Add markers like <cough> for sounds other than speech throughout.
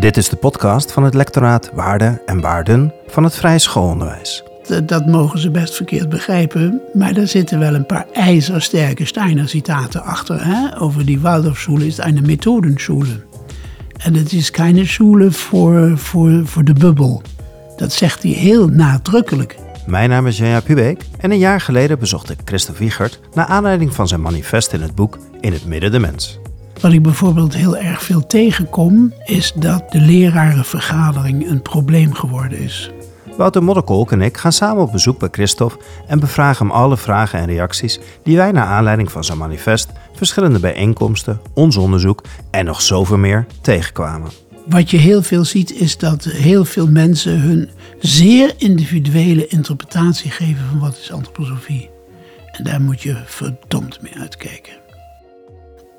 Dit is de podcast van het lectoraat Waarden en Waarden van het Vrije Schoolonderwijs. Dat, mogen ze best verkeerd begrijpen, maar er zitten wel een paar ijzersterke Steiner citaten achter. Hè? Over die Waldorfschule is een Methodenschule. En het is geen schule voor, voor, voor de bubbel. Dat zegt hij heel nadrukkelijk. Mijn naam is Janja Pubeek en een jaar geleden bezocht ik Christophe Wiegert naar aanleiding van zijn manifest in het boek In het midden de mens. Wat ik bijvoorbeeld heel erg veel tegenkom, is dat de lerarenvergadering een probleem geworden is. Wouter Modderkolk en ik gaan samen op bezoek bij Christophe en bevragen hem alle vragen en reacties die wij naar aanleiding van zijn manifest, verschillende bijeenkomsten, ons onderzoek en nog zoveel meer tegenkwamen. Wat je heel veel ziet is dat heel veel mensen hun zeer individuele interpretatie geven van wat is antroposofie. En daar moet je verdomd mee uitkijken.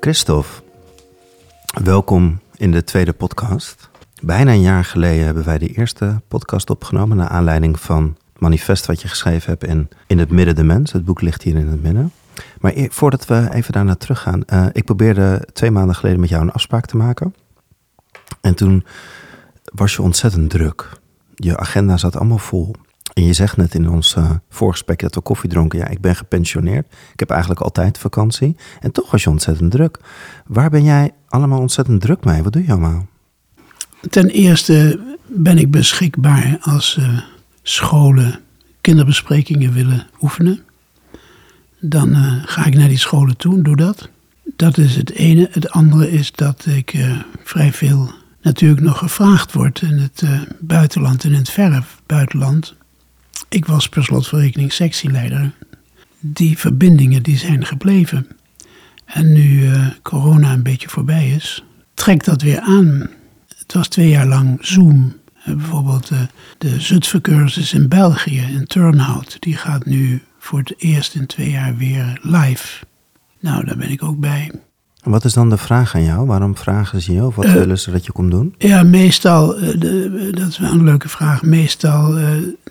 Christophe, welkom in de tweede podcast. Bijna een jaar geleden hebben wij de eerste podcast opgenomen naar aanleiding van het manifest wat je geschreven hebt in, in het midden de mens. Het boek ligt hier in het midden. Maar voordat we even daarna teruggaan, uh, ik probeerde twee maanden geleden met jou een afspraak te maken. En toen was je ontzettend druk. Je agenda zat allemaal vol. En je zegt net in ons uh, voorgesprek dat we koffie dronken. Ja, ik ben gepensioneerd. Ik heb eigenlijk altijd vakantie. En toch was je ontzettend druk. Waar ben jij allemaal ontzettend druk mee? Wat doe je allemaal? Ten eerste ben ik beschikbaar als uh, scholen kinderbesprekingen willen oefenen. Dan uh, ga ik naar die scholen toe, doe dat. Dat is het ene. Het andere is dat ik uh, vrij veel natuurlijk nog gevraagd word in het buitenland en in het verre buitenland. Ik was per slotverrekening sectieleider. Die verbindingen die zijn gebleven. En nu corona een beetje voorbij is, trekt dat weer aan. Het was twee jaar lang Zoom. Bijvoorbeeld de, de Zutphen-cursus in België, in Turnhout, die gaat nu voor het eerst in twee jaar weer live. Nou, daar ben ik ook bij. Wat is dan de vraag aan jou? Waarom vragen ze je of wat uh, willen ze dat je komt doen? Ja, meestal, uh, de, dat is wel een leuke vraag, meestal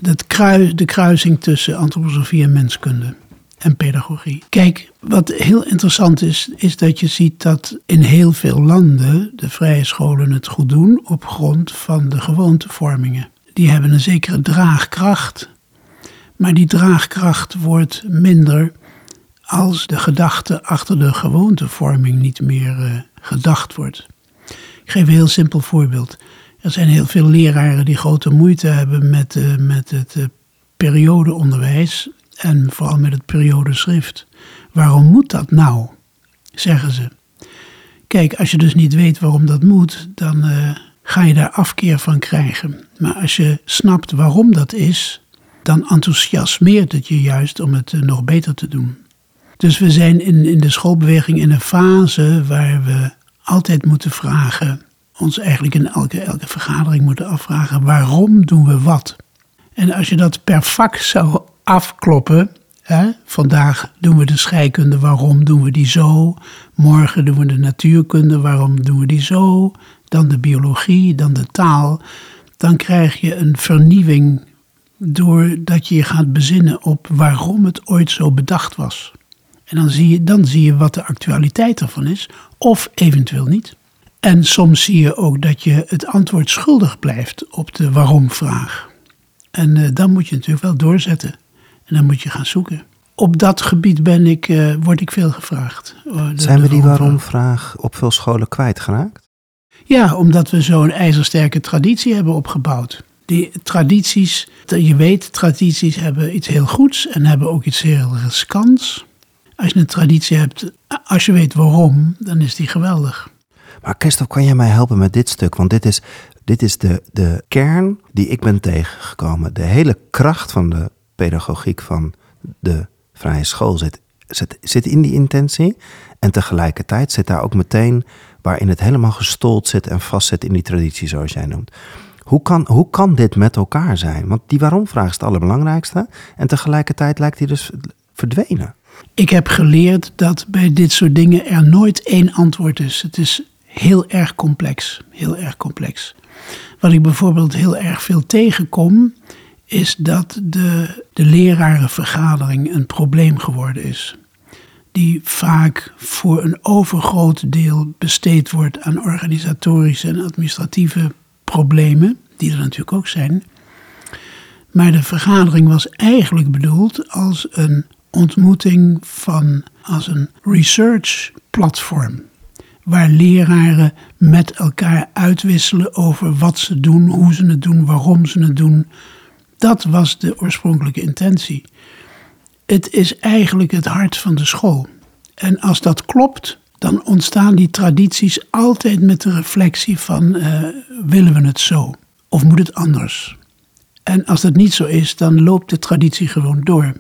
dat kruis, de kruising tussen antroposofie en menskunde en pedagogie. Kijk, wat heel interessant is, is dat je ziet dat in heel veel landen de vrije scholen het goed doen op grond van de gewoontevormingen. Die hebben een zekere draagkracht, maar die draagkracht wordt minder als de gedachte achter de gewoontevorming niet meer uh, gedacht wordt. Ik geef een heel simpel voorbeeld. Er zijn heel veel leraren die grote moeite hebben met, uh, met het uh, periodeonderwijs en vooral met het periodeschrift. Waarom moet dat nou? Zeggen ze. Kijk, als je dus niet weet waarom dat moet, dan ga je daar afkeer van krijgen. Maar als je snapt waarom dat is, dan enthousiasmeert het je juist om het nog beter te doen. Dus we zijn in, in de schoolbeweging in een fase waar we altijd moeten vragen, ons eigenlijk in elke, elke vergadering moeten afvragen, waarom doen we wat? En als je dat per vak zou afkloppen. Hè? Vandaag doen we de scheikunde, waarom doen we die zo? Morgen doen we de natuurkunde, waarom doen we die zo? Dan de biologie, dan de taal. Dan krijg je een vernieuwing doordat je je gaat bezinnen op waarom het ooit zo bedacht was. En dan zie je, dan zie je wat de actualiteit ervan is, of eventueel niet. En soms zie je ook dat je het antwoord schuldig blijft op de waarom-vraag. En uh, dan moet je natuurlijk wel doorzetten. En dan moet je gaan zoeken. Op dat gebied ben ik, uh, word ik veel gevraagd. De, Zijn we die waarom-vraag op veel scholen kwijtgeraakt? Ja, omdat we zo'n ijzersterke traditie hebben opgebouwd. Die tradities, je weet, tradities hebben iets heel goeds en hebben ook iets heel riskants. Als je een traditie hebt, als je weet waarom, dan is die geweldig. Maar Christophe, kan jij mij helpen met dit stuk? Want dit is, dit is de, de kern die ik ben tegengekomen. De hele kracht van de pedagogiek van de vrije school zit, zit, zit in die intentie. En tegelijkertijd zit daar ook meteen waarin het helemaal gestold zit en vastzit in die traditie, zoals jij noemt. Hoe kan, hoe kan dit met elkaar zijn? Want die waarom-vraag is het allerbelangrijkste. En tegelijkertijd lijkt die dus verdwenen. Ik heb geleerd dat bij dit soort dingen er nooit één antwoord is. Het is heel erg complex. Heel erg complex. Wat ik bijvoorbeeld heel erg veel tegenkom, is dat de, de lerarenvergadering een probleem geworden is. die vaak voor een overgroot deel besteed wordt aan organisatorische en administratieve problemen, die er natuurlijk ook zijn. Maar de vergadering was eigenlijk bedoeld als een ontmoeting van, als een research platform. Waar leraren met elkaar uitwisselen over wat ze doen, hoe ze het doen, waarom ze het doen. Dat was de oorspronkelijke intentie. Het is eigenlijk het hart van de school. En als dat klopt, dan ontstaan die tradities altijd met de reflectie van uh, willen we het zo of moet het anders? En als dat niet zo is, dan loopt de traditie gewoon door.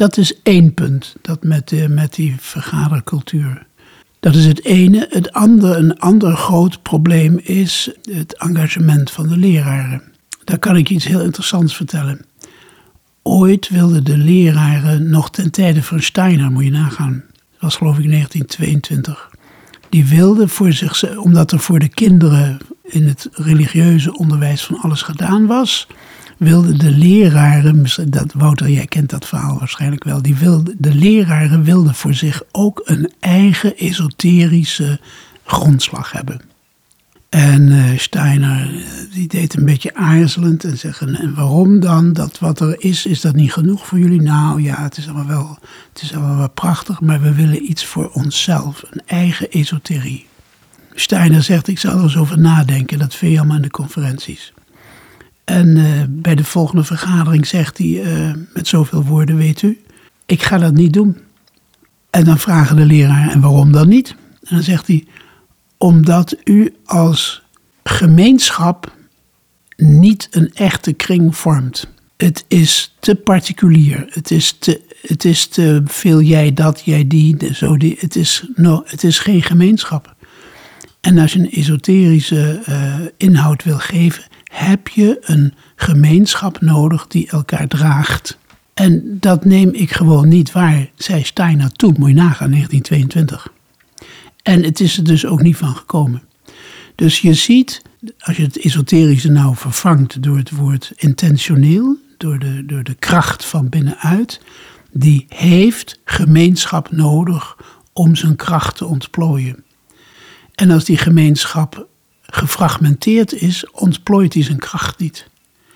Dat is één punt, dat met, met die vergadercultuur. Dat is het ene. Het andere, een ander groot probleem is het engagement van de leraren. Daar kan ik iets heel interessants vertellen. Ooit wilden de leraren, nog ten tijde van Steiner, moet je nagaan, dat was geloof ik 1922, die wilden voor zich, omdat er voor de kinderen in het religieuze onderwijs van alles gedaan was, wilden de leraren, dat, Wouter, jij kent dat verhaal waarschijnlijk wel, die wilde, de leraren wilden voor zich ook een eigen esoterische grondslag hebben. En uh, Steiner eh, die deed een beetje aarzelend en zeggen: En waarom dan? Dat wat er is, is dat niet genoeg voor jullie? Nou ja, het is allemaal wel, het is allemaal wel prachtig, maar we willen iets voor onszelf, een eigen esoterie. Steiner zegt: Ik zal er eens over nadenken, dat vind je allemaal in de conferenties. En uh, bij de volgende vergadering zegt hij uh, met zoveel woorden: Weet u, ik ga dat niet doen. En dan vragen de leraar: En waarom dan niet? En dan zegt hij: Omdat u als gemeenschap niet een echte kring vormt. Het is te particulier. Het is te, het is te veel jij dat, jij die. Zo die het, is, no, het is geen gemeenschap. En als je een esoterische uh, inhoud wil geven, heb je een gemeenschap nodig die elkaar draagt. En dat neem ik gewoon niet waar, zei Steiner toen, moet je nagaan, 1922. En het is er dus ook niet van gekomen. Dus je ziet, als je het esoterische nou vervangt door het woord intentioneel, door de, door de kracht van binnenuit, die heeft gemeenschap nodig om zijn kracht te ontplooien. En als die gemeenschap gefragmenteerd is, ontplooit hij zijn kracht niet.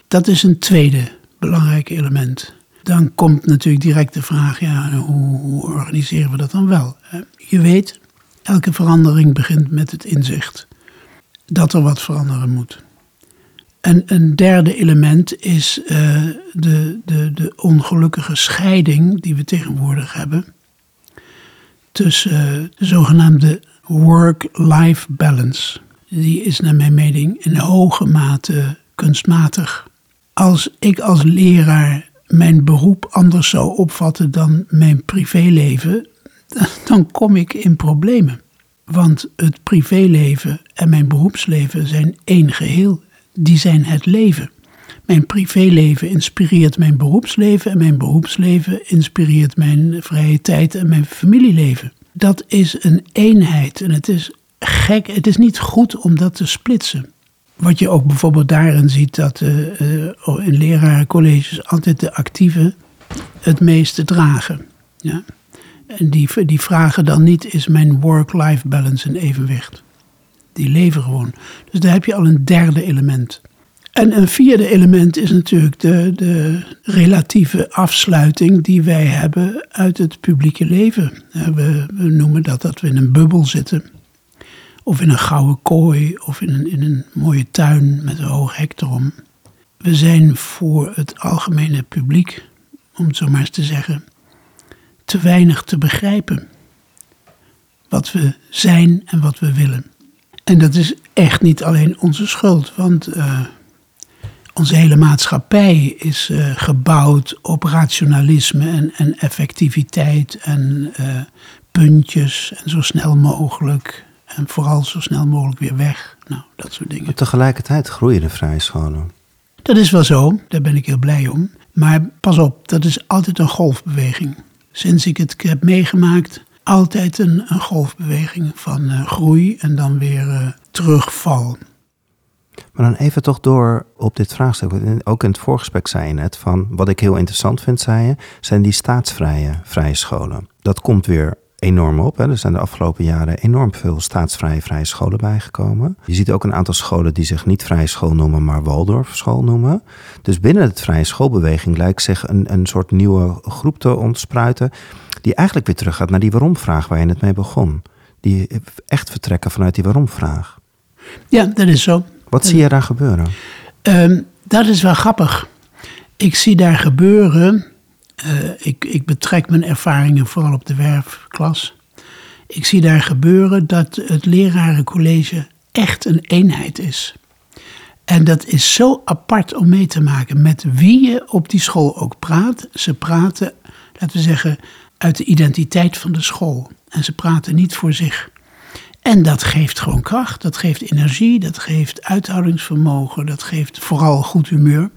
Dat is een tweede belangrijk element. Dan komt natuurlijk direct de vraag, ja, hoe, organiseren we dat dan wel? Je weet, elke verandering begint met het inzicht dat er wat veranderen moet. En een derde element is uh, de, de, de ongelukkige scheiding die we tegenwoordig hebben tussen uh, de zogenaamde work-life balance. Die is naar mijn mening in hoge mate kunstmatig. Als ik als leraar mijn beroep anders zou opvatten dan mijn privéleven, <laughs> dan kom ik in problemen. Want het privéleven en mijn beroepsleven zijn één geheel. Die zijn het leven. Mijn privéleven inspireert mijn beroepsleven en mijn beroepsleven inspireert mijn vrije tijd en mijn familieleven. Dat is een eenheid en het is gek, het is niet goed om dat te splitsen. Wat je ook bijvoorbeeld daarin ziet dat uh, uh, in lerarencolleges altijd de actieven het meeste dragen. Ja? En die, die vragen dan niet, is mijn work-life balance in evenwicht? Die leven gewoon. Dus daar heb je al een derde element. En een vierde element is natuurlijk de, de relatieve afsluiting die wij hebben uit het publieke leven. We, we noemen dat dat we in een bubbel zitten. Of in een gouden kooi, of in een, in een mooie tuin met een hoog hek erom. We zijn voor het algemene publiek, om het zo maar eens te zeggen, te weinig te begrijpen. Wat we zijn en wat we willen. En dat is echt niet alleen onze schuld, want uh, onze hele maatschappij is uh, gebouwd op rationalisme en, en effectiviteit en uh, puntjes en zo snel mogelijk. En vooral zo snel mogelijk weer weg. Nou, dat soort dingen. Maar tegelijkertijd groeien de vrije scholen. Dat is wel zo, daar ben ik heel blij om. Maar pas op, dat is altijd een golfbeweging sinds ik het heb meegemaakt, altijd een, een golfbeweging van uh, groei en dan weer uh, terugval. Maar dan even toch door op dit vraagstuk. Ook in het voorgesprek zei je net van wat ik heel interessant vind, zei je, zijn die staatsvrije vrije scholen. Dat komt weer enorm op. Hè. Er zijn de afgelopen jaren enorm veel staatsvrije vrije scholen bijgekomen. Je ziet ook een aantal scholen die zich niet vrije school noemen, maar Waldorfschool noemen. Dus binnen het vrije schoolbeweging lijkt zich een, een soort nieuwe groep te ontspruiten. Die eigenlijk weer teruggaat naar die waarom-vraag waar je het mee begon. Die echt vertrekken vanuit die waarom-vraag. Ja, dat is zo. Wat zie je daar gebeuren? Ehm, dat is wel grappig. Ik zie daar gebeuren. Eh, ik, ik betrek mijn ervaringen vooral op de werfklas. Ik zie daar gebeuren dat het lerarencollege echt een eenheid is. En dat is zo apart om mee te maken met wie je op die school ook praat. Ze praten, laten we zeggen, uit de identiteit van de school. En ze praten niet voor zich. En dat geeft gewoon kracht, dat geeft energie, dat geeft uithoudingsvermogen, dat geeft vooral goed humeur.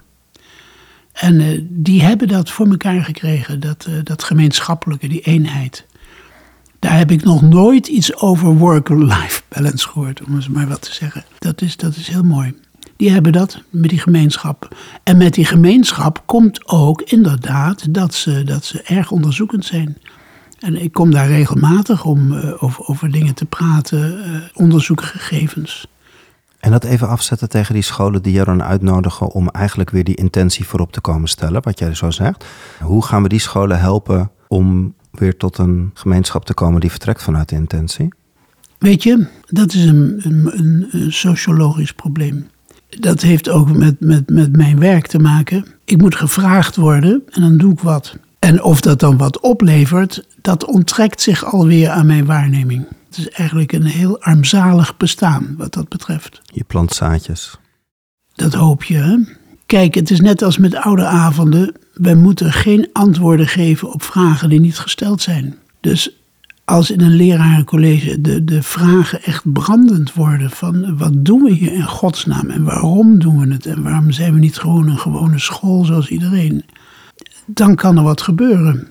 En eh, die hebben dat voor elkaar gekregen, dat, eh, dat gemeenschappelijke, die eenheid. Daar heb ik nog nooit iets over work-life balance gehoord, om eens maar wat te zeggen. Dat is, dat is heel mooi. Die hebben dat met die gemeenschap. En met die gemeenschap komt ook inderdaad dat ze, dat ze erg onderzoekend zijn. En ik kom daar regelmatig om eh, over, over dingen te praten, eh, onderzoeken, gegevens. En dat even afzetten tegen die scholen die jou dan uitnodigen om eigenlijk weer die intentie voorop te komen stellen, wat jij zo zegt. Hoe gaan we die scholen helpen om weer tot een gemeenschap te komen die vertrekt vanuit de intentie? Weet je, dat is een, een, een sociologisch probleem. Dat heeft ook met, met, met mijn werk te maken. Ik moet gevraagd worden en dan doe ik wat. En of dat dan wat oplevert, dat onttrekt zich alweer aan mijn waarneming. Het is eigenlijk een heel armzalig bestaan wat dat betreft. Je plant zaadjes. Dat hoop je. Hè? Kijk, het is net als met oude avonden. Wij moeten geen antwoorden geven op vragen die niet gesteld zijn. Dus als in een lerarencollege de, de vragen echt brandend worden van wat doen we hier in godsnaam en waarom doen we het en waarom zijn we niet gewoon een gewone school zoals iedereen, dan kan er wat gebeuren.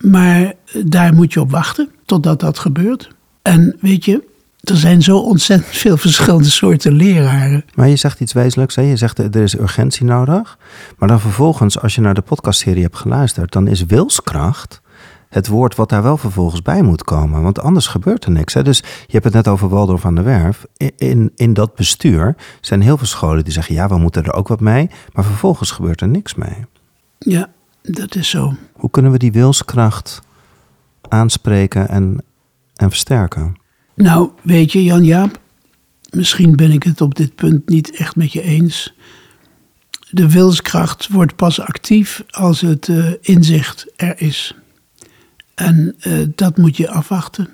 Maar daar moet je op wachten totdat dat gebeurt. En weet je, er zijn zo ontzettend veel verschillende soorten leraren. Maar je zegt iets wezenlijks, hè? je zegt er is urgentie nodig. Maar dan vervolgens, als je naar de podcastserie hebt geluisterd, dan is wilskracht het woord wat daar wel vervolgens bij moet komen. Want anders gebeurt er niks. Hè? Dus je hebt het net over Waldorf aan de Werf. In, in, in dat bestuur zijn heel veel scholen die zeggen, ja, we moeten er ook wat mee. Maar vervolgens gebeurt er niks mee. Ja, dat is zo. Hoe kunnen we die wilskracht aanspreken en, en versterken? Nou, weet je, Jan-Jaap, misschien ben ik het op dit punt niet echt met je eens. De wilskracht wordt pas actief als het uh, inzicht er is. En uh, dat moet je afwachten,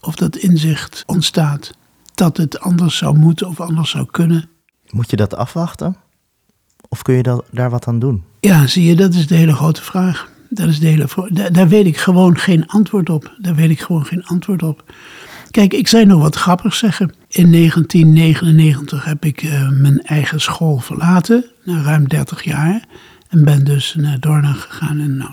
of dat inzicht ontstaat. Dat het anders zou moeten of anders zou kunnen. Moet je dat afwachten? Of kun je daar wat aan doen? Ja, zie je, dat is de hele grote vraag. Dat is de hele, daar, daar weet ik gewoon geen antwoord op. Daar weet ik gewoon geen antwoord op. Kijk, ik zou nog wat grappigs zeggen. In 1999 heb ik uh, mijn eigen school verlaten, na ruim 30 jaar. En ben dus naar Dorna gegaan. En nou,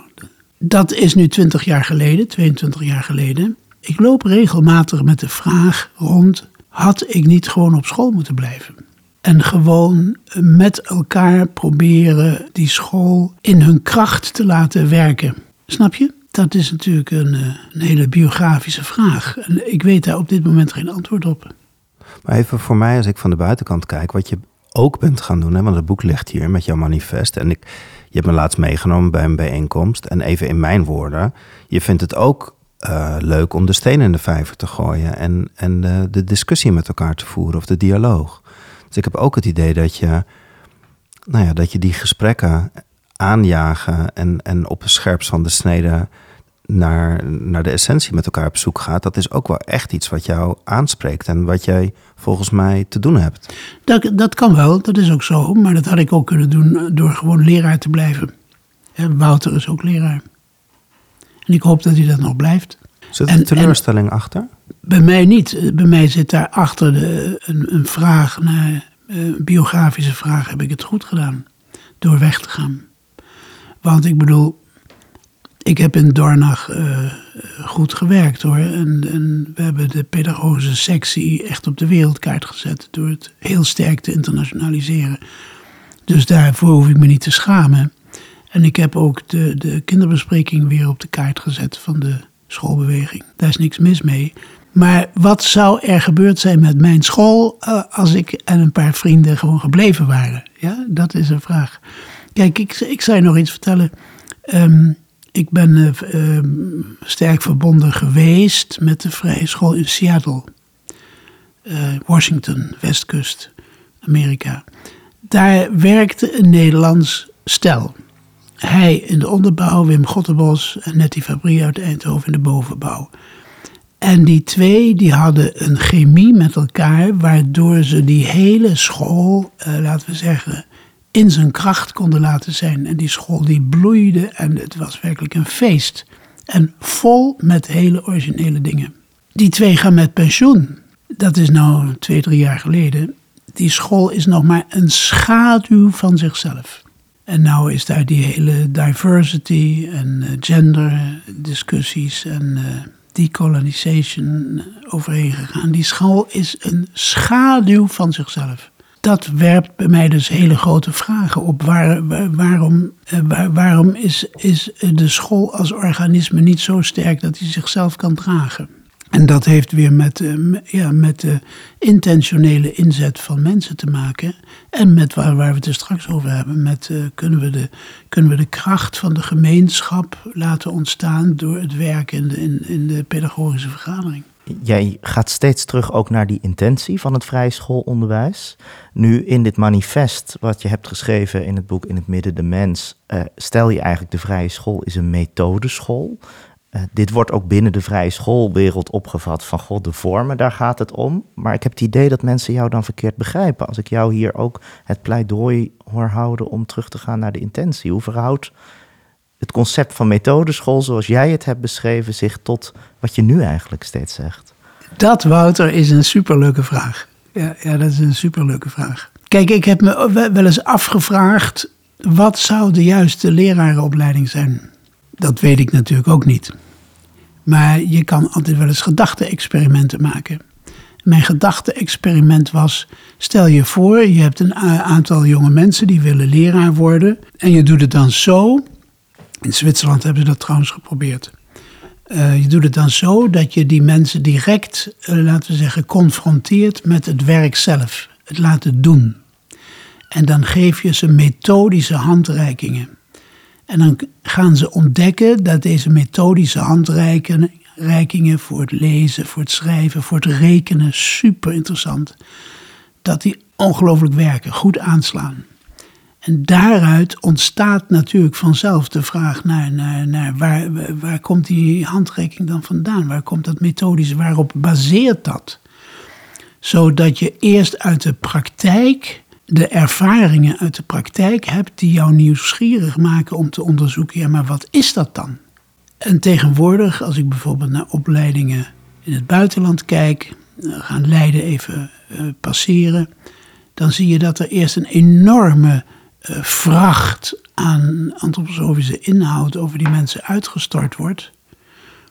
dat is nu 20 jaar geleden, 22 jaar geleden. Ik loop regelmatig met de vraag rond: had ik niet gewoon op school moeten blijven? En gewoon met elkaar proberen die school in hun kracht te laten werken. Snap je? Dat is natuurlijk een, een, hele biografische vraag. En ik weet daar op dit moment geen antwoord op. Maar even voor mij, als ik van de buitenkant kijk, wat je ook bent gaan doen, hè, want het boek ligt hier met jouw manifest. En ik, je hebt me laatst meegenomen bij een bijeenkomst. En even in mijn woorden, je vindt het ook uh, leuk om de steen in de vijver te gooien en, en de, de discussie met elkaar te voeren of de dialoog. Dus ik heb ook het idee dat je, nou ja, dat je die gesprekken aanjagen en, en op een scherpst van de snede naar, naar de essentie met elkaar op zoek gaat. Dat is ook wel echt iets wat jou aanspreekt en wat jij volgens mij te doen hebt. Dat, dat kan wel, dat is ook zo. Maar dat had ik ook kunnen doen door gewoon leraar te blijven. En Wouter is ook leraar. En ik hoop dat hij dat nog blijft. Zit er een teleurstelling en, achter? Bij mij niet. Bij mij zit daar achter de, een, een vraag, naar, een biografische vraag, heb ik het goed gedaan? Door weg te gaan. Want ik bedoel, ik heb in Dornach uh, goed gewerkt hoor. En, en, we hebben de pedagogische sectie echt op de wereldkaart gezet. Door het heel sterk te internationaliseren. Dus daarvoor hoef ik me niet te schamen. En ik heb ook de, de kinderbespreking weer op de kaart gezet van de schoolbeweging. Daar is niks mis mee. Maar wat zou er gebeurd zijn met mijn school eh, als ik en een paar vrienden gewoon gebleven waren? Ja, dat is een vraag. Kijk, ik, ik zou je nog iets vertellen. Ehm, ik ben eh, ehm, sterk verbonden geweest met de vrije school in Seattle. Eh, Washington, Westkust, Amerika. Daar werkte een Nederlands stel. Hij in de onderbouw, Wim Gottebos en Nettie Fabrie uit Eindhoven in de bovenbouw. En die twee die hadden een chemie met elkaar, waardoor ze die hele school, eh, laten we zeggen, in zijn kracht konden laten zijn. En die school die bloeide en het was werkelijk een feest. En vol met hele originele dingen. Die twee gaan met pensioen. Dat is nou twee, drie jaar geleden. Die school is nog maar een schaduw van zichzelf. En nou is daar die hele diversity en uh, gender discussies en uh, decolonization overheen gegaan. Die school is een schaduw van zichzelf. Dat werpt bij mij dus hele grote vragen op. Waar, waarom uh, waarom is, is de school als organisme niet zo sterk dat hij zichzelf kan dragen? En dat heeft weer met, uh, ja, met de intentionele inzet van mensen te maken. En met waar, waar we het er straks over hebben. Met uh, kunnen, we de, kunnen we de kracht van de gemeenschap laten ontstaan door het werk in de, in, in de pedagogische vergadering. Jij gaat steeds terug ook naar die intentie van het vrije schoolonderwijs. Nu in dit manifest wat je hebt geschreven in het boek In het midden de mens, uh, stel je eigenlijk de vrije school is een methodeschool. Uh, dit wordt ook binnen de vrije schoolwereld opgevat van god, de vormen, daar gaat het om. Maar ik heb het idee dat mensen jou dan verkeerd begrijpen. Als ik jou hier ook het pleidooi hoor houden om terug te gaan naar de intentie. Hoe verhoudt het concept van methodeschool zoals jij het hebt beschreven zich tot wat je nu eigenlijk steeds zegt? Dat, Wouter, is een superleuke vraag. Ja, ja dat is een superleuke vraag. Kijk, ik heb me wel eens afgevraagd, wat zou de juiste lerarenopleiding zijn? Dat weet ik natuurlijk ook niet. Maar je kan altijd wel eens gedachte-experimenten maken. Mijn gedachte-experiment was: stel je voor, je hebt een aantal jonge mensen die willen leraar worden. En je doet het dan zo. In Zwitserland hebben ze dat trouwens geprobeerd. Uh, je doet het dan zo dat je die mensen direct, uh, laten we zeggen, confronteert met het werk zelf. Het laten doen. En dan geef je ze methodische handreikingen. En dan gaan ze ontdekken dat deze methodische handreikingen voor het lezen, voor het schrijven, voor het rekenen, super interessant, dat die ongelooflijk werken, goed aanslaan. En daaruit ontstaat natuurlijk vanzelf de vraag naar, naar, waar, waar komt die handreiking dan vandaan? Waar komt dat methodische? Waarop baseert dat? Zodat je eerst uit de praktijk de ervaringen uit de praktijk hebt die jou nieuwsgierig maken om te onderzoeken, ja, maar wat is dat dan? En tegenwoordig, als ik bijvoorbeeld naar opleidingen in het buitenland kijk, gaan Leiden even uh, passeren, dan zie je dat er eerst een enorme uh, vracht aan antroposofische inhoud over die mensen uitgestort wordt,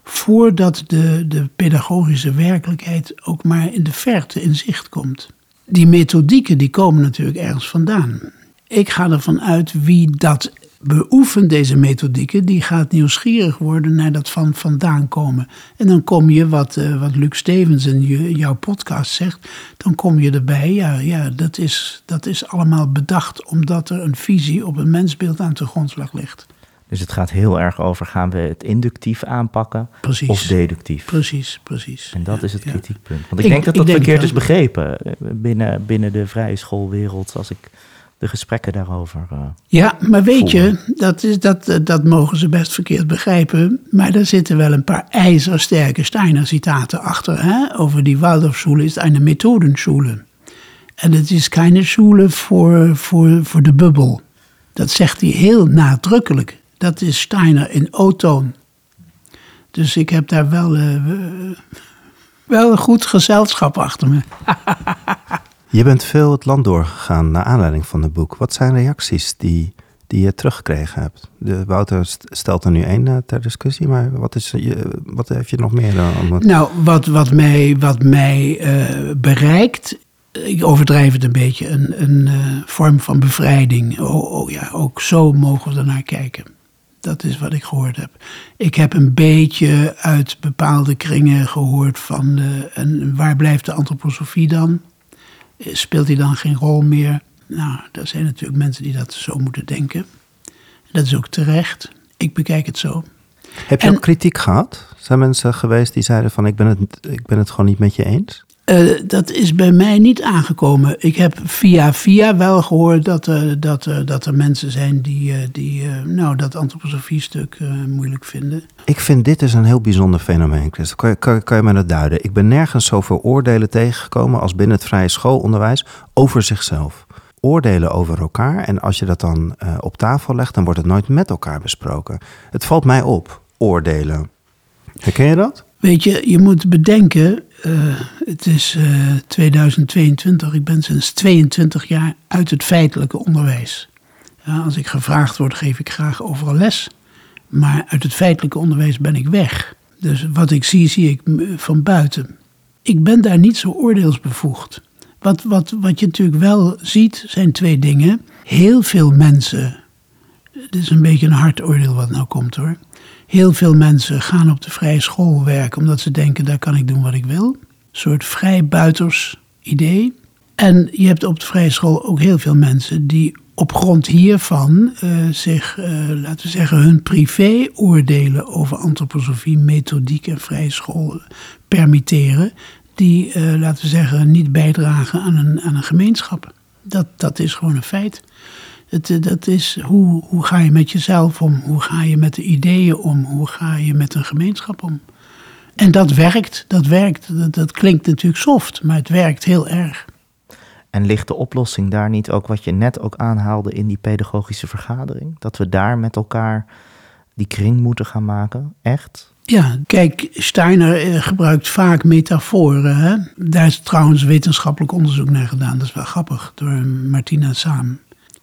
voordat de, de pedagogische werkelijkheid ook maar in de verte in zicht komt die methodieken die komen natuurlijk ergens vandaan. Ik ga ervan uit wie dat beoefent, deze methodieken, die gaat nieuwsgierig worden naar dat van vandaan komen. En dan kom je, wat, uh, wat Luc Stevens in je, jouw podcast zegt, dan kom je erbij, ja, ja dat, is, dat is allemaal bedacht omdat er een visie op een mensbeeld aan de grondslag ligt. Dus het gaat heel erg over, gaan we het inductief aanpakken precies. of deductief? Precies, precies. En dat ja, is het kritiekpunt. Want ik, ik denk dat dat denk verkeerd is begrepen eh, binnen, binnen de vrije schoolwereld, als ik de gesprekken daarover. Uh, ja, maar weet je, dat, is, dat, dat mogen ze best verkeerd begrijpen. Maar er zitten wel een paar ijzersterke Steiner-citaten achter. Hè? Over die Waldorfschule is een methodenschule. En het is geen schule voor, voor, voor de bubbel. Dat zegt hij heel nadrukkelijk. Dat is Steiner in O-toon. Dus ik heb daar wel, uh, wel een goed gezelschap achter me. <laughs> je bent veel het land doorgegaan naar aanleiding van het boek. Wat zijn reacties die, die je teruggekregen hebt? De, Wouter stelt er nu één uh, ter discussie, maar wat, is, je, wat heb je nog meer dan? Nou, wat, wat mij, wat mij uh, bereikt ik overdrijf het een beetje, een, een uh, vorm van bevrijding. Oh, oh, ja, ook zo mogen we ernaar kijken dat is wat ik gehoord heb. Ik heb een beetje uit bepaalde kringen gehoord van de, en waar blijft de antroposofie dan? Speelt die dan geen rol meer? Nou, er zijn natuurlijk mensen die dat zo moeten denken. Dat is ook terecht. Ik bekijk het zo. Heb je En- ook kritiek gehad? Zijn mensen geweest die zeiden van ik ben het, ik ben het gewoon niet met je eens? Eh, dat is bij mij niet aangekomen. Ik heb via via wel gehoord dat, er dat, dat er mensen zijn die, eh, die eh, nou, dat antroposofie-stuk moeilijk vinden. Ik vind dit dus een heel bijzonder fenomeen, Chris. Kan je, kan, kan je mij dat duiden? Ik ben nergens zoveel oordelen tegengekomen als binnen het vrije schoolonderwijs over zichzelf. Oordelen over elkaar en als je dat dan op tafel legt, dan wordt het nooit met elkaar besproken. Het valt mij op, oordelen. Herken je dat? Weet je, je moet bedenken, eh, het is eh, 2022, ik ben sinds 22 jaar uit het feitelijke onderwijs. Ja, als ik gevraagd word, geef ik graag overal les. Maar uit het feitelijke onderwijs ben ik weg. Dus wat ik zie, zie ik m- van buiten. Ik ben daar niet zo oordeelsbevoegd. Wat, wat, wat je natuurlijk wel ziet, zijn twee dingen. Heel veel mensen, het is een beetje een hard oordeel wat nou komt hoor. Heel veel mensen gaan op de vrije school werken omdat ze denken daar kan ik doen wat ik wil. Een soort vrijbuiters idee. En je hebt op de vrije school ook heel veel mensen die op grond hiervan eh, zich, eh, laten we zeggen, hun privé-oordelen over antroposofie, methodiek en vrije school permitteren. Die, eh, laten we zeggen, niet bijdragen aan een, aan een gemeenschap. Dat, dat is gewoon een feit. Het, eh, dat is hoe, hoe ga je met jezelf om? Hoe ga je met de ideeën om? Hoe ga je met een gemeenschap om? En dat werkt, dat werkt. Dat, dat klinkt natuurlijk soft, maar het werkt heel erg. En ligt de oplossing daar niet ook wat je net ook aanhaalde in die pedagogische vergadering? Dat we daar met elkaar die kring moeten gaan maken? Echt? Ja, kijk, Steiner eh, gebruikt vaak metaforen. Hè? Daar is trouwens wetenschappelijk onderzoek naar gedaan. Dat is wel grappig, door Martina Saam.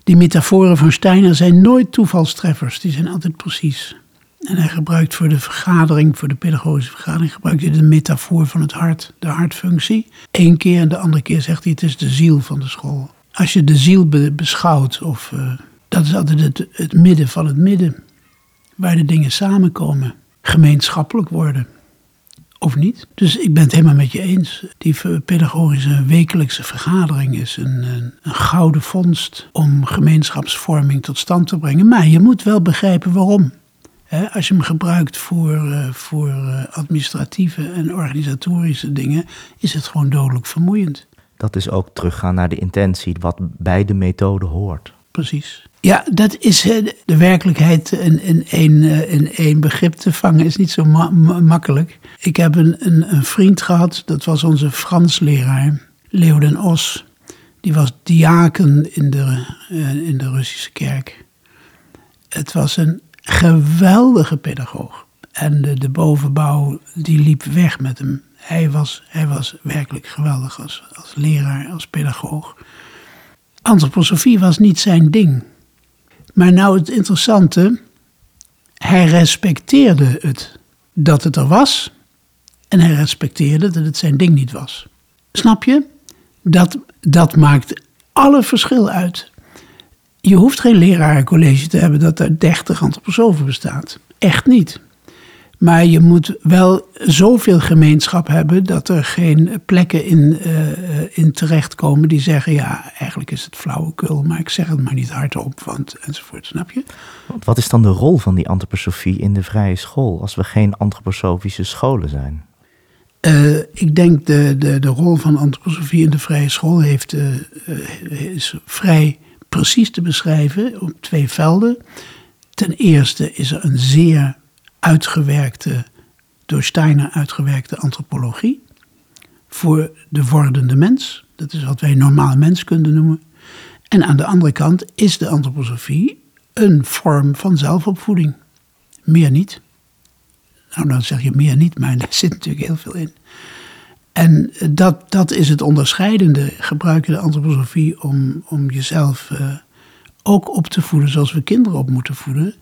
Die metaforen van Steiner zijn nooit toevalstreffers. Die zijn altijd precies. En hij gebruikt voor de vergadering, voor de pedagogische vergadering, gebruikt hij de metafoor van het hart, de hartfunctie. Eén keer en de andere keer zegt hij het is de ziel van de school. Als je de ziel be- beschouwt, of, eh, dat is altijd het, het midden van het midden, waar de dingen samenkomen, gemeenschappelijk worden. Of niet? Dus ik ben het helemaal met je eens. Die pedagogische wekelijkse vergadering is een, een, een gouden vondst om gemeenschapsvorming tot stand te brengen. Maar je moet wel begrijpen waarom. Als je hem gebruikt voor, eh, voor eh, administratieve en organisatorische dingen, is het gewoon dodelijk vermoeiend. Dat is ook teruggaan naar de intentie, wat bij de methode hoort. Precies. Ja, dat is eh, de werkelijkheid in, in, één, eh, in één begrip te vangen, is niet zo ma- ma- makkelijk. Ik heb een, een, een vriend gehad, dat was onze Fransleraar, Leo den Os. Die was diaken in de, eh, in de Russische kerk. Het was een geweldige pedagoog. En de, de bovenbouw, die liep weg met hem. Hij was, hij was werkelijk geweldig als, als leraar, als pedagoog. Antroposofie was niet zijn ding. Maar nou het interessante, hij respecteerde het dat het er was. En hij respecteerde dat het zijn ding niet was. Snap je? Dat, dat maakt alle verschil uit. Je hoeft geen lerarencollege te hebben dat er 30 antroposofen bestaat. Echt niet. Maar je moet wel zoveel gemeenschap hebben dat er geen plekken in, eh, in terechtkomen die zeggen: ja, eigenlijk is het flauwekul, maar ik zeg het maar niet hardop, want enzovoort, snap je? Want Wat is dan de rol van die antroposofie in de vrije school als we geen antroposofische scholen zijn? Eh, ik denk de, de, de rol van antroposofie in de vrije school heeft, eh, is vrij precies te beschrijven op twee velden. Ten eerste is er een zeer uitgewerkte, door Steiner uitgewerkte antropologie voor de wordende mens. Dat is wat wij normale menskunde noemen. En aan de andere kant is de antroposofie een vorm van zelfopvoeding. Meer niet. Nou, dan zeg je meer niet, maar <laughs> daar zit natuurlijk heel veel in. En dat, dat is het onderscheidende. Gebruik je de antroposofie om, om jezelf eh, ook op te voeden zoals we kinderen op moeten voeden?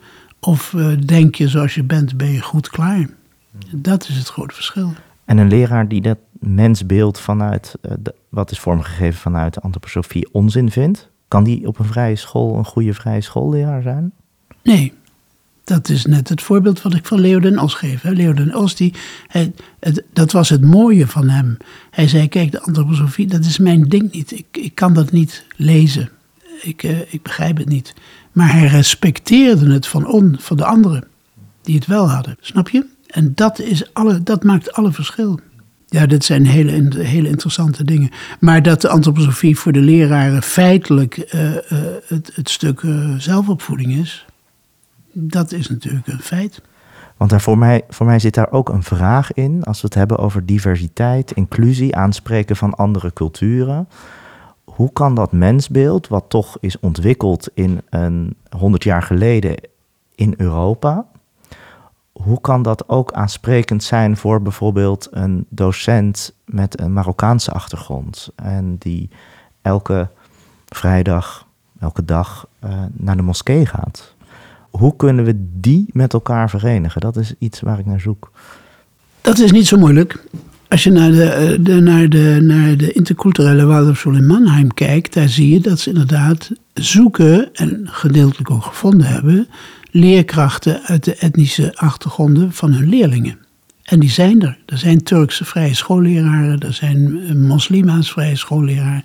Of eh, denk je zoals je bent, ben je goed klaar? Dat is het grote verschil. En een leraar die dat mensbeeld vanuit, eh, de- wat is vormgegeven vanuit de antroposofie, onzin vindt, kan die op een vrije school een goede vrije schoolleraar zijn? Nee, Dat is net het voorbeeld wat ik van Leo den Os geef. Hè. Leo den Os, die, hij, het, dat was het mooie van hem. Hij zei, kijk, de antroposofie, dat is mijn ding niet. Ik, ik kan dat niet lezen. Ik, uh, ik begrijp het niet. Maar hij respecteerde het van, on, van de anderen die het wel hadden. Snap je? En dat, is alle, dat maakt alle verschil. Ja, dit zijn hele, hele interessante dingen. Maar dat de antroposofie voor de leraren feitelijk uh, uh, het, het, stuk zelfopvoeding is, dat is natuurlijk een feit. Want daar voor, mij, voor mij zit daar ook een vraag in, als we het hebben over diversiteit, inclusie, aanspreken van andere culturen. Hoe kan dat mensbeeld, wat toch is ontwikkeld in een honderd jaar geleden in Europa, hoe kan dat ook aansprekend zijn voor bijvoorbeeld een docent met een Marokkaanse achtergrond en die elke vrijdag, elke dag uh, naar de moskee gaat? Hoe kunnen we die met elkaar verenigen? Dat is iets waar ik naar zoek. Dat is niet zo moeilijk. Als je naar de, de, naar de, naar de interculturele Waldorfschool in Mannheim kijkt, daar zie je dat ze inderdaad zoeken en gedeeltelijk ook gevonden hebben leerkrachten uit de etnische achtergronden van hun leerlingen. En die zijn er. Er zijn Turkse vrije schoolleraren, er zijn moslima's vrije schoolleraren,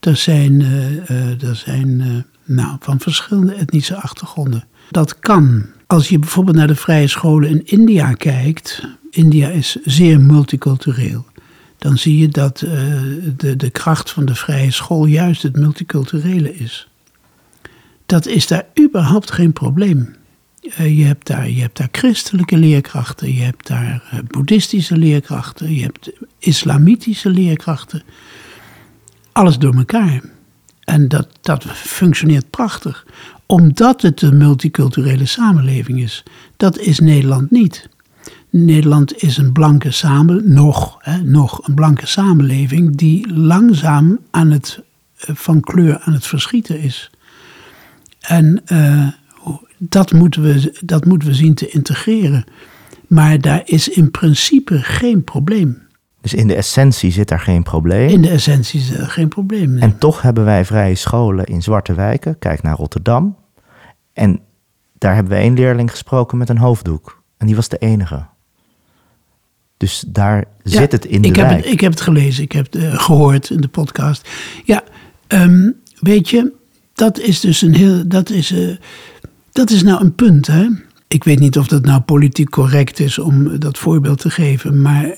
er zijn, uh, er zijn nou, van verschillende etnische achtergronden. Dat kan. Als je bijvoorbeeld naar de vrije scholen in India kijkt, India is zeer multicultureel. Dan zie je dat uh, de, de kracht van de vrije school juist het multiculturele is. Dat is daar überhaupt geen probleem. Uh, je, hebt daar, je hebt daar christelijke leerkrachten, je hebt daar uh, boeddhistische leerkrachten, je hebt islamitische leerkrachten. Alles door elkaar. En dat, dat functioneert prachtig. Omdat het een multiculturele samenleving is. Dat is Nederland niet. Nederland is een blanke samenleving, nog, hè, nog een blanke samenleving die langzaam aan het, van kleur aan het verschieten is. En uh, dat moeten, we, dat moeten we zien te integreren. Maar daar is in principe geen probleem. Dus in de essentie zit daar geen probleem? In de essentie zit er geen probleem. Nee. En toch hebben wij vrije scholen in zwarte wijken. Kijk naar Rotterdam. En daar hebben we één leerling gesproken met een hoofddoek. En die was de enige. Dus daar ja, zit het in de ik wijk. Heb het, ik heb het gelezen, ik heb het uh, gehoord in de podcast. Ja, um, weet je, dat is dus een heel. Dat is, uh, dat is nou een punt, hè? Ik weet niet of dat nou politiek correct is om dat voorbeeld te geven, maar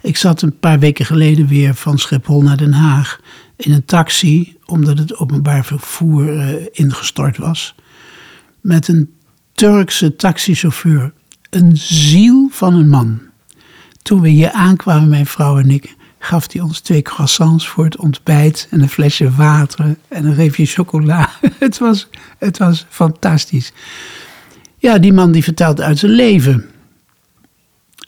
ik zat een paar weken geleden weer van Schiphol naar Den Haag in een taxi, omdat het openbaar vervoer uh, ingestort was, met een Turkse taxichauffeur. Een ziel van een man. Toen we hier aankwamen, mijn vrouw en ik, gaf hij ons twee croissants voor het ontbijt en een flesje water en een reepje chocola. <laughs> het, was, het was fantastisch. Ja, die man die vertelt uit zijn leven.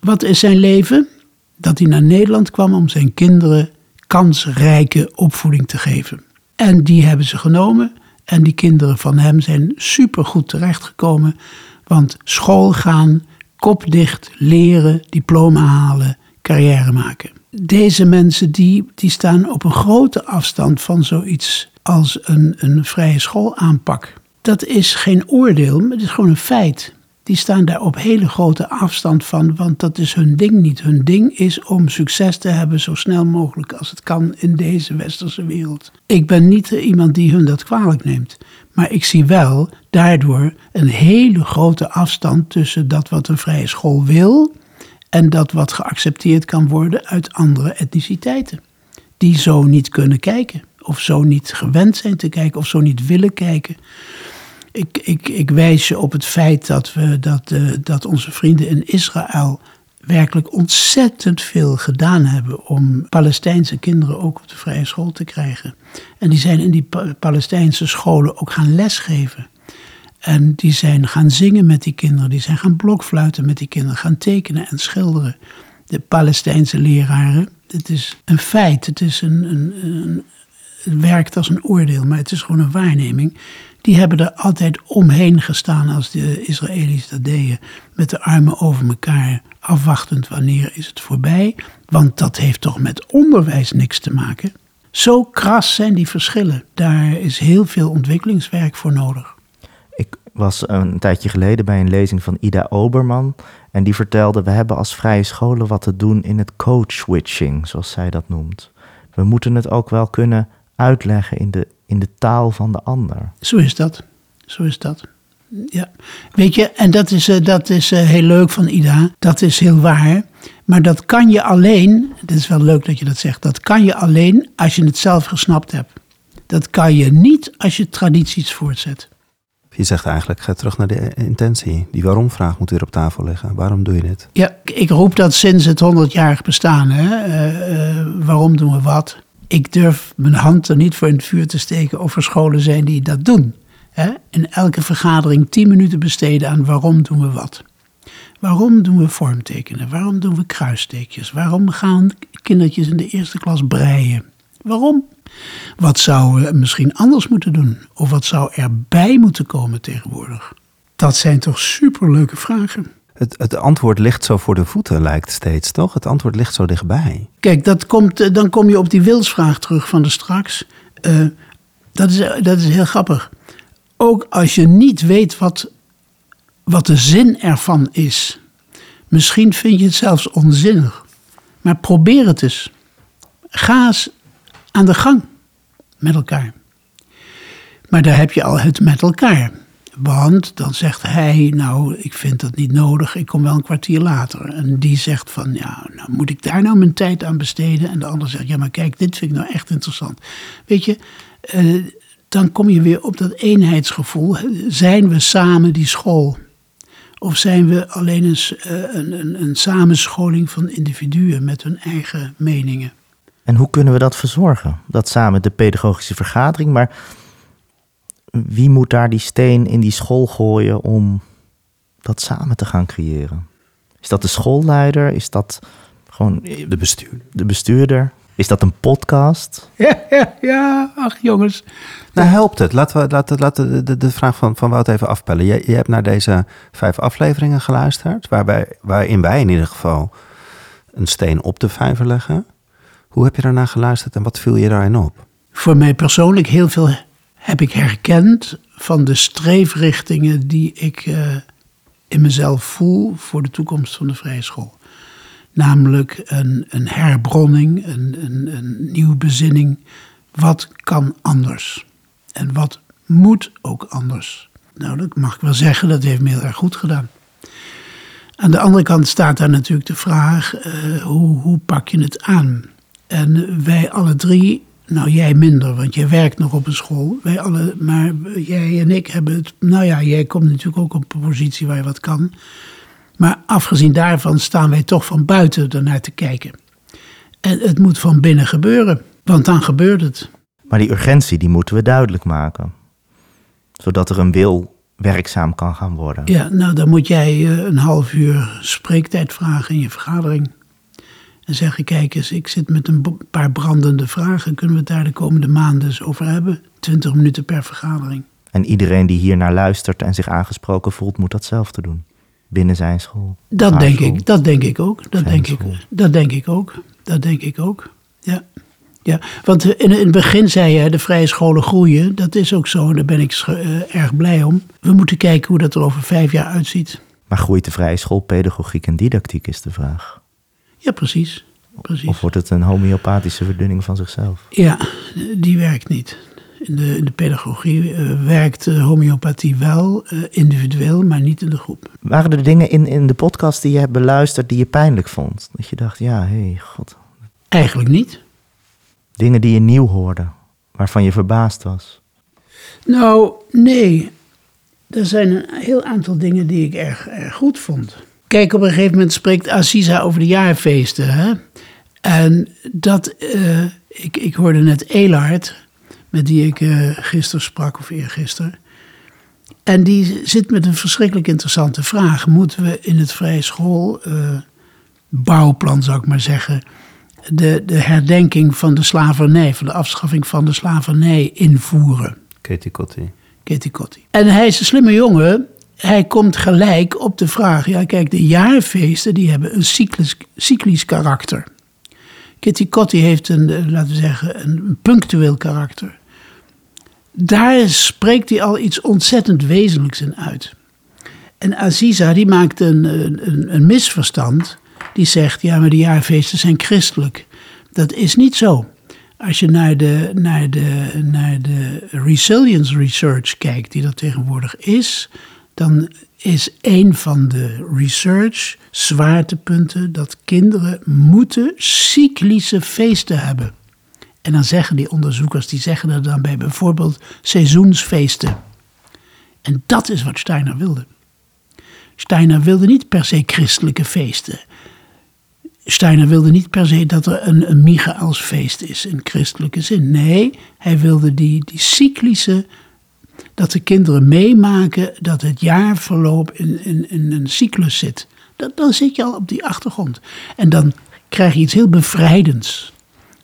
Wat is zijn leven? Dat hij naar Nederland kwam om zijn kinderen kansrijke opvoeding te geven. En die hebben ze genomen. En die kinderen van hem zijn supergoed terechtgekomen. Want school gaan, kop dicht, leren, diploma halen, carrière maken deze mensen die, die staan op een grote afstand van zoiets als een, een vrije schoolaanpak. Dat is geen oordeel, maar het is gewoon een feit. Die staan daar op hele grote afstand van, want dat is hun ding niet. Hun ding is om succes te hebben zo snel mogelijk als het kan in deze westerse wereld. Ik ben niet iemand die hun dat kwalijk neemt. Maar ik zie wel daardoor een hele grote afstand tussen dat wat een vrije school wil en dat wat geaccepteerd kan worden uit andere etniciteiten. Die zo niet kunnen kijken, of zo niet gewend zijn te kijken, of zo niet willen kijken. Ik, ik, ik wijs je op het feit dat, we, dat, uh, dat onze vrienden in Israël werkelijk ontzettend veel gedaan hebben om Palestijnse kinderen ook op de vrije school te krijgen. En die zijn in die Palestijnse scholen ook gaan lesgeven. En die zijn gaan zingen met die kinderen, die zijn gaan blokfluiten met die kinderen, gaan tekenen en schilderen. De Palestijnse leraren, het is een feit, het, is een, een, een, het werkt als een oordeel, maar het is gewoon een waarneming. Die hebben er altijd omheen gestaan als de Israëli's dat deden, met de armen over elkaar, afwachtend wanneer is het voorbij. Want dat heeft toch met onderwijs niks te maken. Zo kras zijn die verschillen. Daar is heel veel ontwikkelingswerk voor nodig was een tijdje geleden bij een lezing van Ida Oberman. En die vertelde, we hebben als vrije scholen wat te doen in het code switching, zoals zij dat noemt. We moeten het ook wel kunnen uitleggen in de, in de taal van de ander. Zo is dat. Zo is dat. Ja, weet je, en dat is, eh, dat is eh, heel leuk van Ida. Dat is heel waar. Maar dat kan je alleen, het is wel leuk dat je dat zegt, dat kan je alleen als je het zelf gesnapt hebt. Dat kan je niet als je tradities voortzet. Je zegt eigenlijk, ga terug naar de intentie. Die waarom-vraag moet weer op tafel liggen. Waarom doe je dit? Ja, ik roep dat sinds het 100-jarig bestaan. Hè? Eh, eh, waarom doen we wat? Ik durf mijn hand er niet voor in het vuur te steken of er scholen zijn die dat doen. In elke vergadering 10 minuten besteden aan waarom doen we wat. Waarom doen we vormtekenen? Waarom doen we kruissteekjes? Waarom gaan kindertjes in de eerste klas breien? Waarom? Wat zouden we misschien anders moeten doen? Of wat zou erbij moeten komen tegenwoordig? Dat zijn toch superleuke vragen. Het, het antwoord ligt zo voor de voeten, lijkt steeds, toch? Het antwoord ligt zo dichtbij. Kijk, dat komt, eh, dan kom je op die wilsvraag terug van de straks. Uh, dat, is, dat is heel grappig. Ook als je niet weet wat, wat de zin ervan is. Misschien vind je het zelfs onzinnig. Maar probeer het eens. Ga eens aan de gang met elkaar. Maar daar heb je al het met elkaar. Want dan zegt hij, nou, ik vind dat niet nodig, ik kom wel een kwartier later. En die zegt van, ja, nou, moet ik daar nou mijn tijd aan besteden? En de ander zegt, ja, maar kijk, dit vind ik nou echt interessant. Weet je, uh, dan kom je weer op dat eenheidsgevoel. Zijn we samen die school? Of zijn we alleen een, een, een, een samenscholing van individuen met hun eigen meningen? En hoe kunnen we dat verzorgen? Dat samen de pedagogische vergadering, maar wie moet daar die steen in die school gooien om dat samen te gaan creëren? Is dat de schoolleider? Is dat gewoon de bestuurder? De bestuurder? Is dat een podcast? <laughs> Ja, ja, ja. ach jongens. Nou helpt het. Laten we, laten, laten de, de, de vraag van, van Wout even afpellen. Je, je hebt naar deze vijf afleveringen geluisterd, waarbij, waarin wij in ieder geval een steen op de vijver leggen. Hoe heb je daarna geluisterd en wat viel je daarin op? Voor mij persoonlijk heel veel heb ik herkend van de streefrichtingen die ik uh, in mezelf voel voor de toekomst van de vrije school. Namelijk een, een herbronning, een, een, een nieuwe bezinning. Wat kan anders? En wat moet ook anders? Nou, dat mag ik wel zeggen, dat heeft me heel erg goed gedaan. Aan de andere kant staat daar natuurlijk de vraag: uh, hoe, hoe pak je het aan? En wij alle drie, nou jij minder, want jij werkt nog op een school. Wij alle, maar jij en ik hebben het. Nou ja, jij komt natuurlijk ook op een positie waar je wat kan. Maar afgezien daarvan staan wij toch van buiten ernaar te kijken. En het moet van binnen gebeuren, want dan gebeurt het. Maar die urgentie, die moeten we duidelijk maken. Zodat er een wil werkzaam kan gaan worden. Ja, nou dan moet jij eh, een half uur spreektijd vragen in je vergadering. En zeggen, kijk eens, ik zit met een paar brandende vragen. Kunnen we het daar de komende maanden eens over hebben? 20 minuten per vergadering. En iedereen die hier naar luistert en zich aangesproken voelt, moet datzelfde doen. Binnen zijn school. Dat denk ik, dat denk ik ook. Dat denk ik, dat denk ik ook. Dat denk ik ook. Ja. Ja, want in, in het begin zei je, de vrije scholen groeien. Dat is ook zo, daar ben ik uh, erg blij om. We moeten kijken hoe dat er over vijf jaar uitziet. Maar groeit de vrije school pedagogiek en didactiek, is de vraag. Ja, precies. precies. Of wordt het een homeopathische verdunning van zichzelf? Ja, die werkt niet. In de, in de pedagogie uh, werkt uh, homeopathie wel uh, individueel, maar niet in de groep. Waren er dingen in, in de podcast die je hebt beluisterd die je pijnlijk vond? Dat je dacht, ja, hé, hey, god. Eigenlijk niet. Dingen die je nieuw hoorde, waarvan je verbaasd was? Nou, nee. Er zijn een heel aantal dingen die ik erg, erg goed vond. Kijk, op een gegeven moment spreekt Aziza over de jaarfeesten. Hè? En dat, uh, ik, ik hoorde net Elard, met die ik uh, gisteren sprak of eergisteren. En die zit met een verschrikkelijk interessante vraag. Moeten we in het vrije school uh, bouwplan, zou ik maar zeggen, de, de herdenking van de slavernij, van de afschaffing van de slavernij invoeren? Katie Kotti. Katie Kotti. En hij is een slimme jongen hij komt gelijk op de vraag: ja, kijk, de jaarfeesten die hebben een cyclisch, cyclisch karakter. Kitty Kotti heeft een, eh, laten we zeggen, een punctueel karakter. daar spreekt hij al iets ontzettend wezenlijks in uit. En Aziza die maakt een, een, een misverstand. Die zegt, ja, maar de jaarfeesten zijn christelijk. Dat is niet zo. Als je naar de, naar de, naar de resilience research kijkt, die dat tegenwoordig is, dan is een van de research zwaartepunten dat kinderen moeten cyclische feesten hebben. En dan zeggen die onderzoekers, die zeggen er dan bij bijvoorbeeld seizoensfeesten. En dat is wat Steiner wilde. Steiner wilde niet per se christelijke feesten. Steiner wilde niet per se dat er een, een Michaelsfeest is in christelijke zin. Nee, hij wilde die, die cyclische, dat de kinderen meemaken dat het jaarverloop in, in, in een cyclus zit. Dat, dan zit je al op die achtergrond. En dan krijg je iets heel bevrijdends.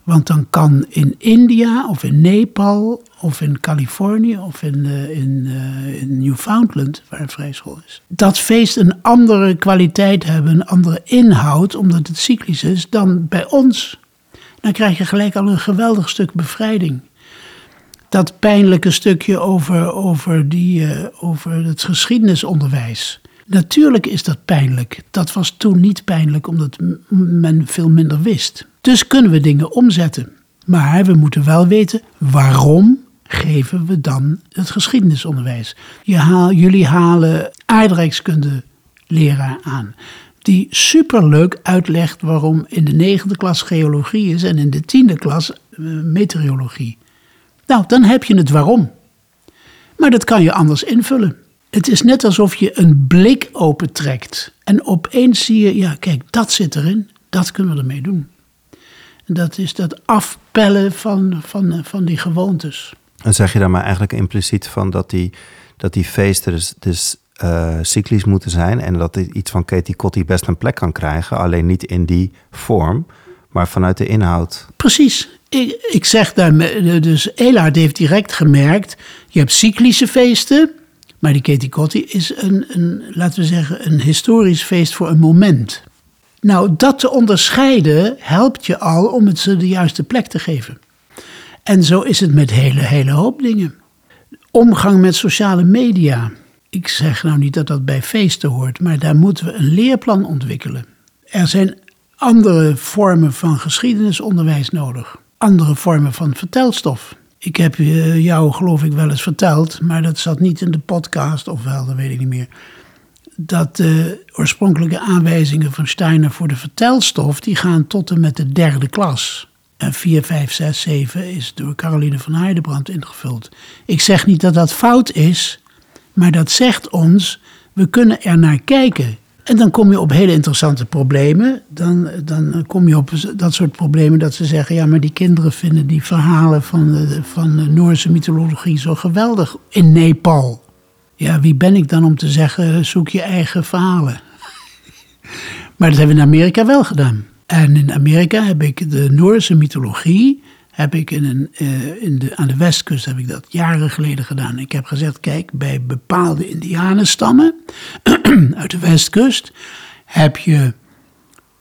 Want dan kan in India of in Nepal of in Californië of in, uh, in, uh, in Newfoundland, waar het vrijschool is, dat feest een andere kwaliteit hebben, een andere inhoud, omdat het cyclisch is, dan bij ons. Dan krijg je gelijk al een geweldig stuk bevrijding. Dat pijnlijke stukje over, over, die, uh, over het geschiedenisonderwijs. Natuurlijk is dat pijnlijk. Dat was toen niet pijnlijk omdat men veel minder wist. Dus kunnen we dingen omzetten. Maar we moeten wel weten waarom geven we dan het geschiedenisonderwijs. Je haal, jullie halen aardrijkskunde leraar aan. Die superleuk uitlegt waarom in de negende klas geologie is en in de tiende klas uh, meteorologie. Nou, dan heb je het waarom. Maar dat kan je anders invullen. Het is net alsof je een blik opentrekt. En opeens zie je, ja, kijk, dat zit erin. Dat kunnen we ermee doen. En dat is dat afpellen van, van, van die gewoontes. En zeg je dan maar eigenlijk impliciet van dat die, dat die feesten dus, dus uh, cyclisch moeten zijn. En dat iets van Katie Kotti best een plek kan krijgen. Alleen niet in die vorm, maar vanuit de inhoud. Precies. Ik, ik zeg daar, dus Elaard heeft direct gemerkt, je hebt cyclische feesten maar die Katie Kotti is een, een, laten we zeggen, een historisch feest voor een moment. Nou, dat te onderscheiden helpt je al om het ze de juiste plek te geven. En zo is het met hele, hele hoop dingen. Omgang met sociale media. Ik zeg nou niet dat dat bij feesten hoort, maar daar moeten we een leerplan ontwikkelen. Er zijn andere vormen van geschiedenisonderwijs nodig. Andere vormen van vertelstof. Ik heb jou, geloof ik, wel eens verteld, maar dat zat niet in de podcast, of wel, dat weet ik niet meer. Dat de oorspronkelijke aanwijzingen van Steiner voor de vertelstof, die gaan tot en met de derde klas. En 4, 5, 6, 7 is door Caroline van Heidebrand ingevuld. Ik zeg niet dat dat fout is, maar dat zegt ons, we kunnen er naar kijken. En dan kom je op hele interessante problemen. Dan, dan kom je op dat soort problemen dat ze zeggen: ja, maar die kinderen vinden die verhalen van van Noorse mythologie zo geweldig in Nepal. Ja, wie ben ik dan om te zeggen: zoek je eigen verhalen? <laughs> maar dat hebben we in Amerika wel gedaan. En in Amerika heb ik de Noorse mythologie heb ik in een, uh, in de, aan de westkust heb ik dat jaren geleden gedaan. Ik heb gezegd, kijk, bij bepaalde indianenstammen <clears throat> uit de westkust heb je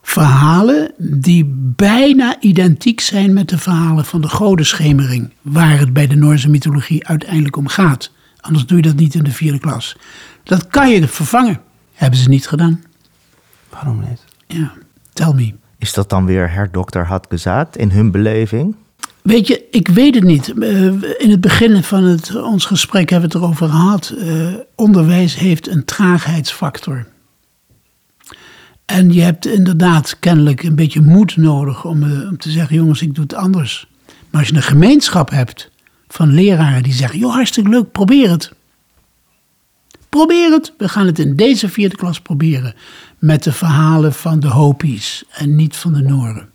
verhalen die bijna identiek zijn met de verhalen van de godenschemering, waar het bij de Noorse mythologie uiteindelijk om gaat. Anders doe je dat niet in de vierde klas. Dat kan je vervangen. Hebben ze niet gedaan. Waarom niet? Ja, tell me. Is dat dan weer herdokter had gezegd in hun beleving? Weet je, ik weet het niet. Eh, in het begin van het, ons gesprek hebben we het erover gehad. Uh, onderwijs heeft een traagheidsfactor. En je hebt inderdaad kennelijk een beetje moed nodig om, uh, om te zeggen: jongens, ik doe het anders. Maar als je een gemeenschap hebt van leraren die zeggen: joh, hartstikke leuk, probeer het. Probeer het. We gaan het in deze vierde klas proberen. Met de verhalen van de Hopi's en niet van de Noren.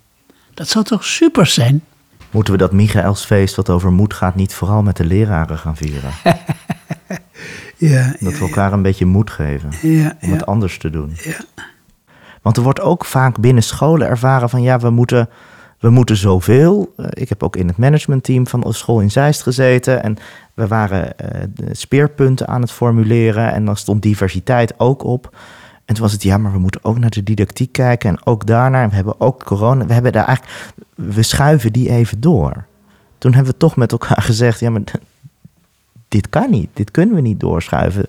Dat zou toch super zijn? Moeten we dat Michaelsfeest wat over moed gaat niet vooral met de leraren gaan vieren? <laughs> ja, dat we elkaar een beetje moed geven ja, om het anders te doen. Ja. Want er wordt ook vaak binnen scholen ervaren van ja, we moeten, we moeten zoveel. Uh, ik heb ook in het managementteam van school in Zeist gezeten en we waren uh, speerpunten aan het formuleren en dan stond diversiteit ook op. En toen was het, ja, maar we moeten ook naar de didactiek kijken en ook daarnaar. We hebben ook corona. We hebben daar eigenlijk, we schuiven die even door. Toen hebben we toch met elkaar <laughs> gezegd, ja, maar dit kan niet, dit kunnen we niet doorschuiven.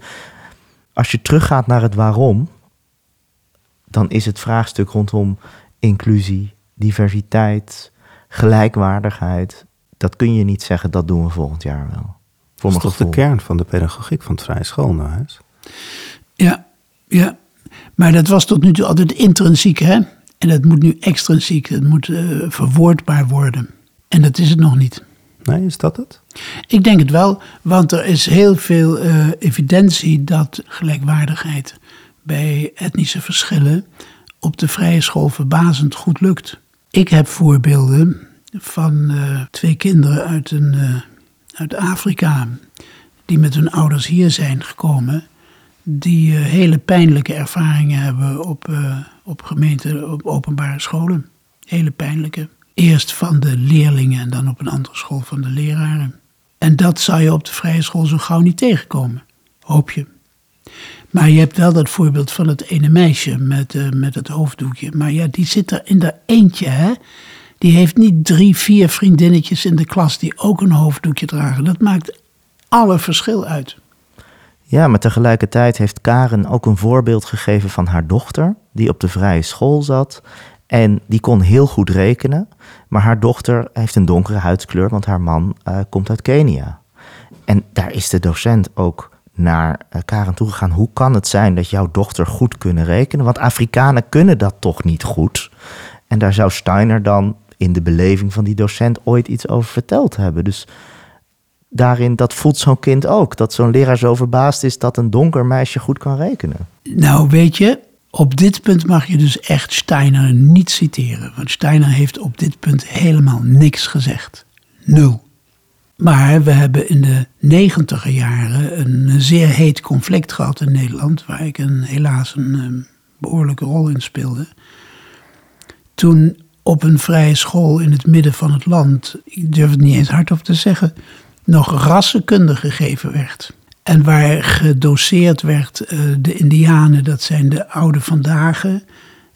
Als je teruggaat naar het waarom, dan is het vraagstuk rondom inclusie, diversiteit, gelijkwaardigheid. Dat kun je niet zeggen, dat doen we volgend jaar wel. Voor dat is toch de kern van de pedagogiek van het vrije schoolhuis? Ja, ja. Maar dat was tot nu toe altijd intrinsiek, hè? En dat moet nu extrinsiek, dat moet uh, verwoordbaar worden. En dat is het nog niet. Nee, is dat het? Ik denk het wel, want er is heel veel uh, evidentie dat gelijkwaardigheid bij etnische verschillen op de vrije school verbazend goed lukt. Ik heb voorbeelden van uh, twee kinderen uit, een, uit Afrika die met hun ouders hier zijn gekomen, die hele pijnlijke ervaringen hebben op, op gemeente, op openbare scholen. Hele pijnlijke. Eerst van de leerlingen en dan op een andere school van de leraren. En dat zou je op de vrije school zo gauw niet tegenkomen, hoop je. Maar je hebt wel dat voorbeeld van het ene meisje met, uh, met het hoofddoekje. Maar ja, die zit er in de eentje, hè. Die heeft niet drie, vier vriendinnetjes in de klas die ook een hoofddoekje dragen. Dat maakt alle verschil uit. Ja, maar tegelijkertijd heeft Karen ook een voorbeeld gegeven van haar dochter, die op de vrije school zat. En die kon heel goed rekenen. Maar haar dochter heeft een donkere huidskleur, want haar man uh, komt uit Kenia. En daar is de docent ook naar uh, Karen toegegaan. Hoe kan het zijn dat jouw dochter goed kunnen rekenen? Want Afrikanen kunnen dat toch niet goed? En daar zou Steiner dan in de beleving van die docent ooit iets over verteld hebben. Dus daarin, dat voelt zo'n kind ook. Dat zo'n leraar zo verbaasd is dat een donker meisje goed kan rekenen. Nou, weet je, op dit punt mag je dus echt Steiner niet citeren. Want Steiner heeft op dit punt helemaal niks gezegd. Nul. Maar we hebben in de negentiger jaren een zeer heet conflict gehad in Nederland, waar ik een, helaas een, een behoorlijke rol in speelde. Toen op een vrije school in het midden van het land, ik durf het niet eens hardop te zeggen, nog rassenkunde gegeven werd. En waar gedoseerd werd, uh, de Indianen, dat zijn de oude vandaag.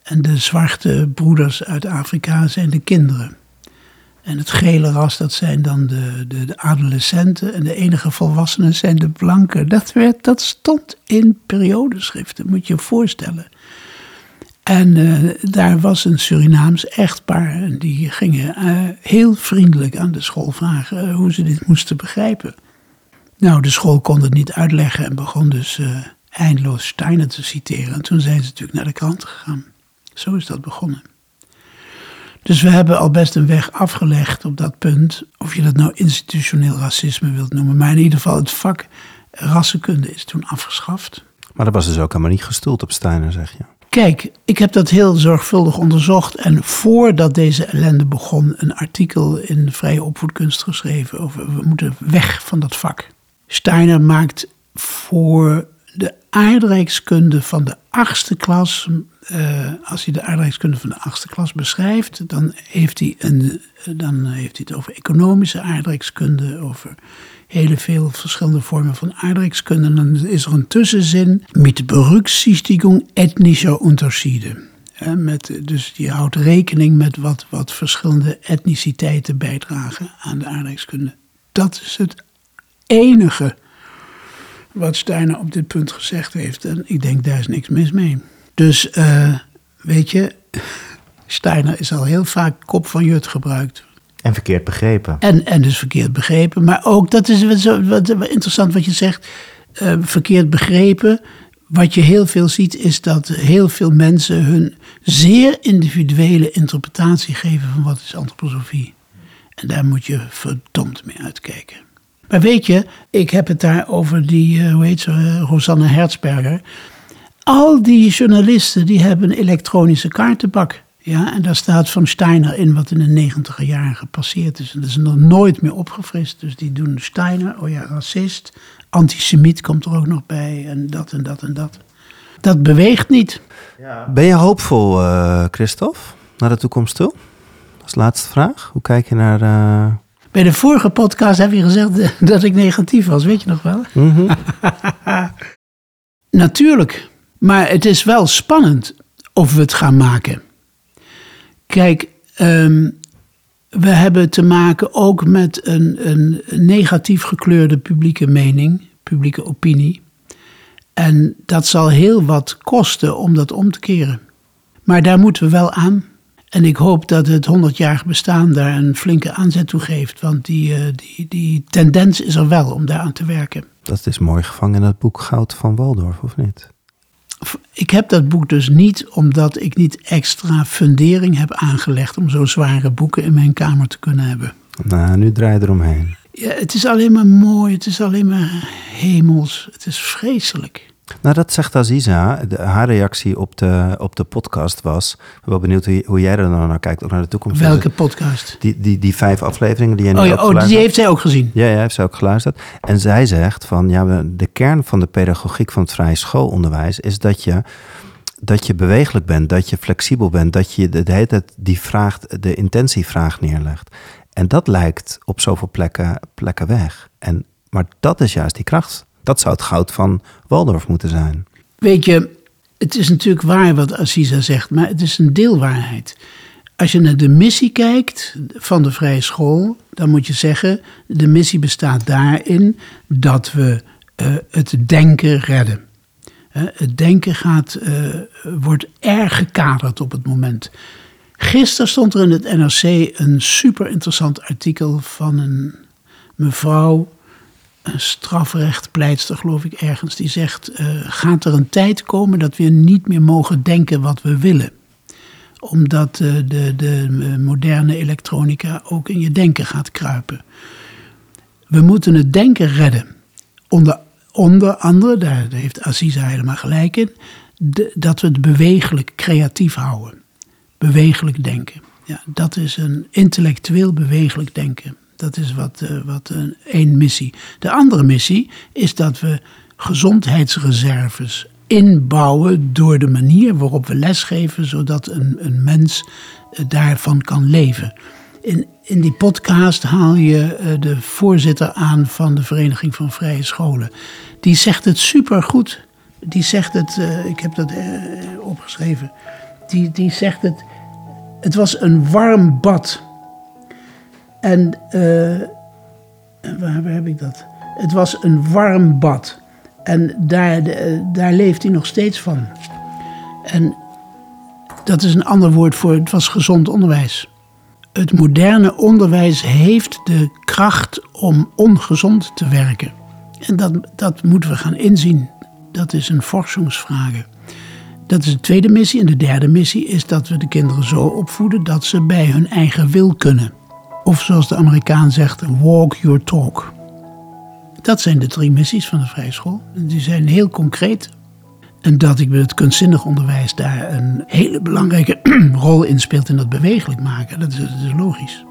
En de zwarte broeders uit Afrika zijn de kinderen. En het gele ras, dat zijn dan de, de, de, adolescenten. En de enige volwassenen zijn de blanken. Dat, werd, dat stond in periodeschriften, moet je je voorstellen. En uh, daar was een Surinaams echtpaar. En die gingen uh, heel vriendelijk aan de school vragen uh, hoe ze dit moesten begrijpen. Nou, de school kon het niet uitleggen en begon dus eindeloos Steiner te citeren. En toen zijn ze natuurlijk naar de krant gegaan. Zo is dat begonnen. Dus we hebben al best een weg afgelegd op dat punt. Of je dat nou institutioneel racisme wilt noemen. Maar in ieder geval, het vak rassenkunde is toen afgeschaft. Maar dat was dus ook helemaal niet gestoeld op Steiner, zeg je. Kijk, ik heb dat heel zorgvuldig onderzocht. En voordat deze ellende begon, een artikel in Vrije Opvoedkunst geschreven over we moeten weg van dat vak. Steiner maakt voor de aardrijkskunde van de achtste klas, uh, als hij de aardrijkskunde van de achtste klas beschrijft, dan heeft, hij een, dan heeft hij het over economische aardrijkskunde, over hele veel verschillende vormen van aardrijkskunde. En dan is er een tussenzin met Berücksichtigung ethnischer Unterschiede. met, dus die houdt rekening met wat, wat verschillende etniciteiten bijdragen aan de aardrijkskunde. Dat is het enige wat Steiner op dit punt gezegd heeft. En ik denk, daar is niks mis mee. Dus uh, weet je, <laughs> Steiner is al heel vaak kop van Jut gebruikt. En verkeerd begrepen. En, en dus verkeerd begrepen. Maar ook, dat is wat, wat, interessant wat je zegt, uh, verkeerd begrepen. Wat je heel veel ziet is dat heel veel mensen hun zeer individuele interpretatie geven van wat is antroposofie. En daar moet je verdomd mee uitkijken. Maar weet je, ik heb het daar over die, uh, hoe heet ze, uh, Rosanne Herzberger. Al die journalisten die hebben een elektronische kaartenbak. Ja, en daar staat van Steiner in wat in de negentiger jaren gepasseerd is. En dat is nog nooit meer opgefrist. Dus die doen Steiner, oh ja, racist. Antisemiet komt er ook nog bij. En dat en dat en dat. Dat beweegt niet. Ja. Ben je hoopvol, uh, Christophe, naar de toekomst toe? Als laatste vraag. Hoe kijk je naar... Uh... Bij de vorige podcast heb je gezegd <laughs> dat ik negatief was, weet je nog wel? Mm -hmm. <laughs> Natuurlijk. Maar het is wel spannend of we het gaan maken. Kijk, um, we hebben te maken ook met een, een negatief gekleurde publieke mening, publieke opinie. En dat zal heel wat kosten om dat om te keren. Maar daar moeten we wel aan. En ik hoop dat het 100-jarig bestaan daar een flinke aanzet toe geeft. Want die, uh, die, die tendens is er wel om daar aan te werken. Dat is mooi gevangen in het boek Goud van Waldorf, of niet? Ik heb dat boek dus niet omdat ik niet extra fundering heb aangelegd om zo zware boeken in mijn kamer te kunnen hebben. Nou, nu draai je eromheen. Ja, het is alleen maar mooi, het is alleen maar hemels, het is vreselijk. Nou, dat zegt Aziza. De, haar reactie op de, op de podcast was... Ik ben wel benieuwd hoe, hoe jij er naar kijkt, ook naar de toekomst. Welke podcast? Die, die, die vijf afleveringen die jij nu oh, ja, hebt oh, die heeft zij ook gezien? Ja, ja, heeft zij ook geluisterd. En zij zegt van, ja, de kern van de pedagogiek van het vrije schoolonderwijs... is dat je, dat je bewegelijk bent, dat je flexibel bent... dat je de, de hele tijd die vraag, de intentievraag neerlegt. En dat lijkt op zoveel plekken, plekken weg. En, maar dat is juist die kracht dat zou het goud van Waldorf moeten zijn. Weet je, het is natuurlijk waar wat Aziza zegt, maar het is een deelwaarheid. Als je naar de missie kijkt van de vrije school, dan moet je zeggen: de missie bestaat daarin dat we uh, het denken redden. Uh, het denken gaat, uh, wordt erg gekaderd op het moment. Gisteren stond er in het NRC een super interessant artikel van een mevrouw een strafrechtpleitster, geloof ik ergens, die zegt: uh, gaat er een tijd komen dat we niet meer mogen denken wat we willen? Omdat uh, de, de moderne elektronica ook in je denken gaat kruipen. We moeten het denken redden. Onder, onder andere, daar heeft Aziza helemaal gelijk in, dat we het bewegelijk creatief houden. Bewegelijk denken. Ja, dat is een intellectueel bewegelijk denken. Dat is wat, uh, wat een, één missie. De andere missie is dat we gezondheidsreserves inbouwen door de manier waarop we lesgeven, zodat een, een mens uh, daarvan kan leven. In, in die podcast haal je uh, de voorzitter aan van de Vereniging van Vrije Scholen. Die zegt het supergoed. Die zegt het, ik heb dat opgeschreven. Die, die zegt het, het was een warm bad en uh, waar, waar, heb ik dat? Het was een warm bad. En daar, daar leeft hij nog steeds van. En dat is een ander woord voor het was gezond onderwijs. Het moderne onderwijs heeft de kracht om ongezond te werken. En dat, dat moeten we gaan inzien. Dat is een forschungsvraag. Dat is de tweede missie. En de derde missie is dat we de kinderen zo opvoeden dat ze bij hun eigen wil kunnen. Of zoals de Amerikaan zegt, walk your talk. Dat zijn de drie missies van de vrije school. Die zijn heel concreet. En dat ik met het kunstzinnig onderwijs daar een hele belangrijke <clears throat> rol in speelt in dat bewegelijk maken, dat is, dat is logisch.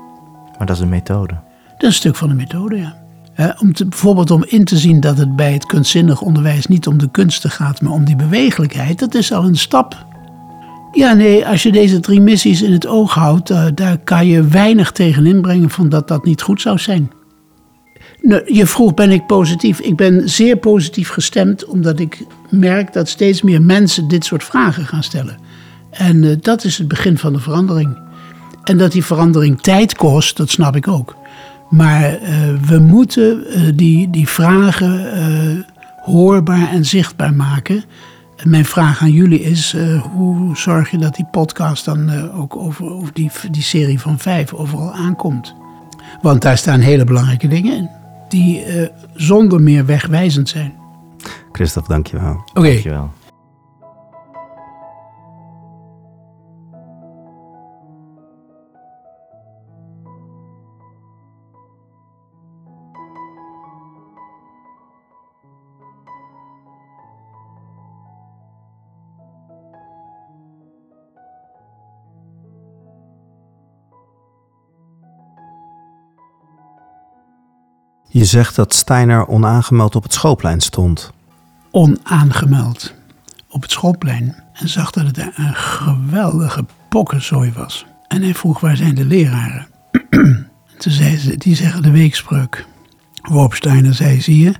Maar dat is een methode. Dat is een stuk van de methode, ja. om te, bijvoorbeeld om in te zien dat het bij het kunstzinnig onderwijs niet om de kunsten gaat, maar om die bewegelijkheid, dat is al een stap ja, nee, als je deze drie missies in het oog houdt, uh, daar kan je weinig tegen inbrengen van dat dat niet goed zou zijn. Nou, je vroeg, ben ik positief? Ik ben zeer positief gestemd, omdat ik merk dat steeds meer mensen dit soort vragen gaan stellen. En uh, dat is het begin van de verandering. En dat die verandering tijd kost, dat snap ik ook. Maar uh, we moeten die, die vragen hoorbaar en zichtbaar maken mijn vraag aan jullie is: uh, hoe zorg je dat die podcast dan uh, ook over, over die, die serie van vijf overal aankomt? Want daar staan hele belangrijke dingen in, die uh, zonder meer wegwijzend zijn. Christophe, dankjewel. Oké. Okay. Dankjewel. Je zegt dat Steiner onaangemeld op het schoolplein stond. Onaangemeld op het schoolplein en zag dat het een geweldige pokkenzooi was. En hij vroeg waar zijn de leraren? <clears throat> Toen zei ze, die zeggen de weekspreuk. Waarop Steiner zei, zie je,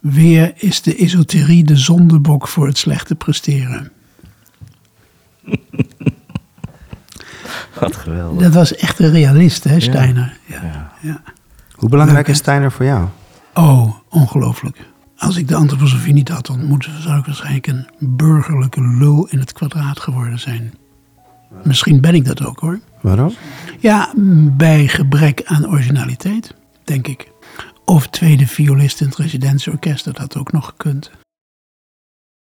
weer is de esoterie de zondebok voor het slechte presteren. <laughs> Wat geweldig. Dat was echt een realist, hè, Steiner? Ja. Ja. ja. Hoe belangrijk Leuk, is Steiner voor jou? Oh, ongelooflijk. Als ik de antroposofie niet had ontmoet, zou ik waarschijnlijk een burgerlijke lul in het kwadraat geworden zijn. Misschien ben ik dat ook hoor. Waarom? Ja, bij gebrek aan originaliteit, denk ik. Of tweede violist in het residentieorkest, dat had ook nog gekund.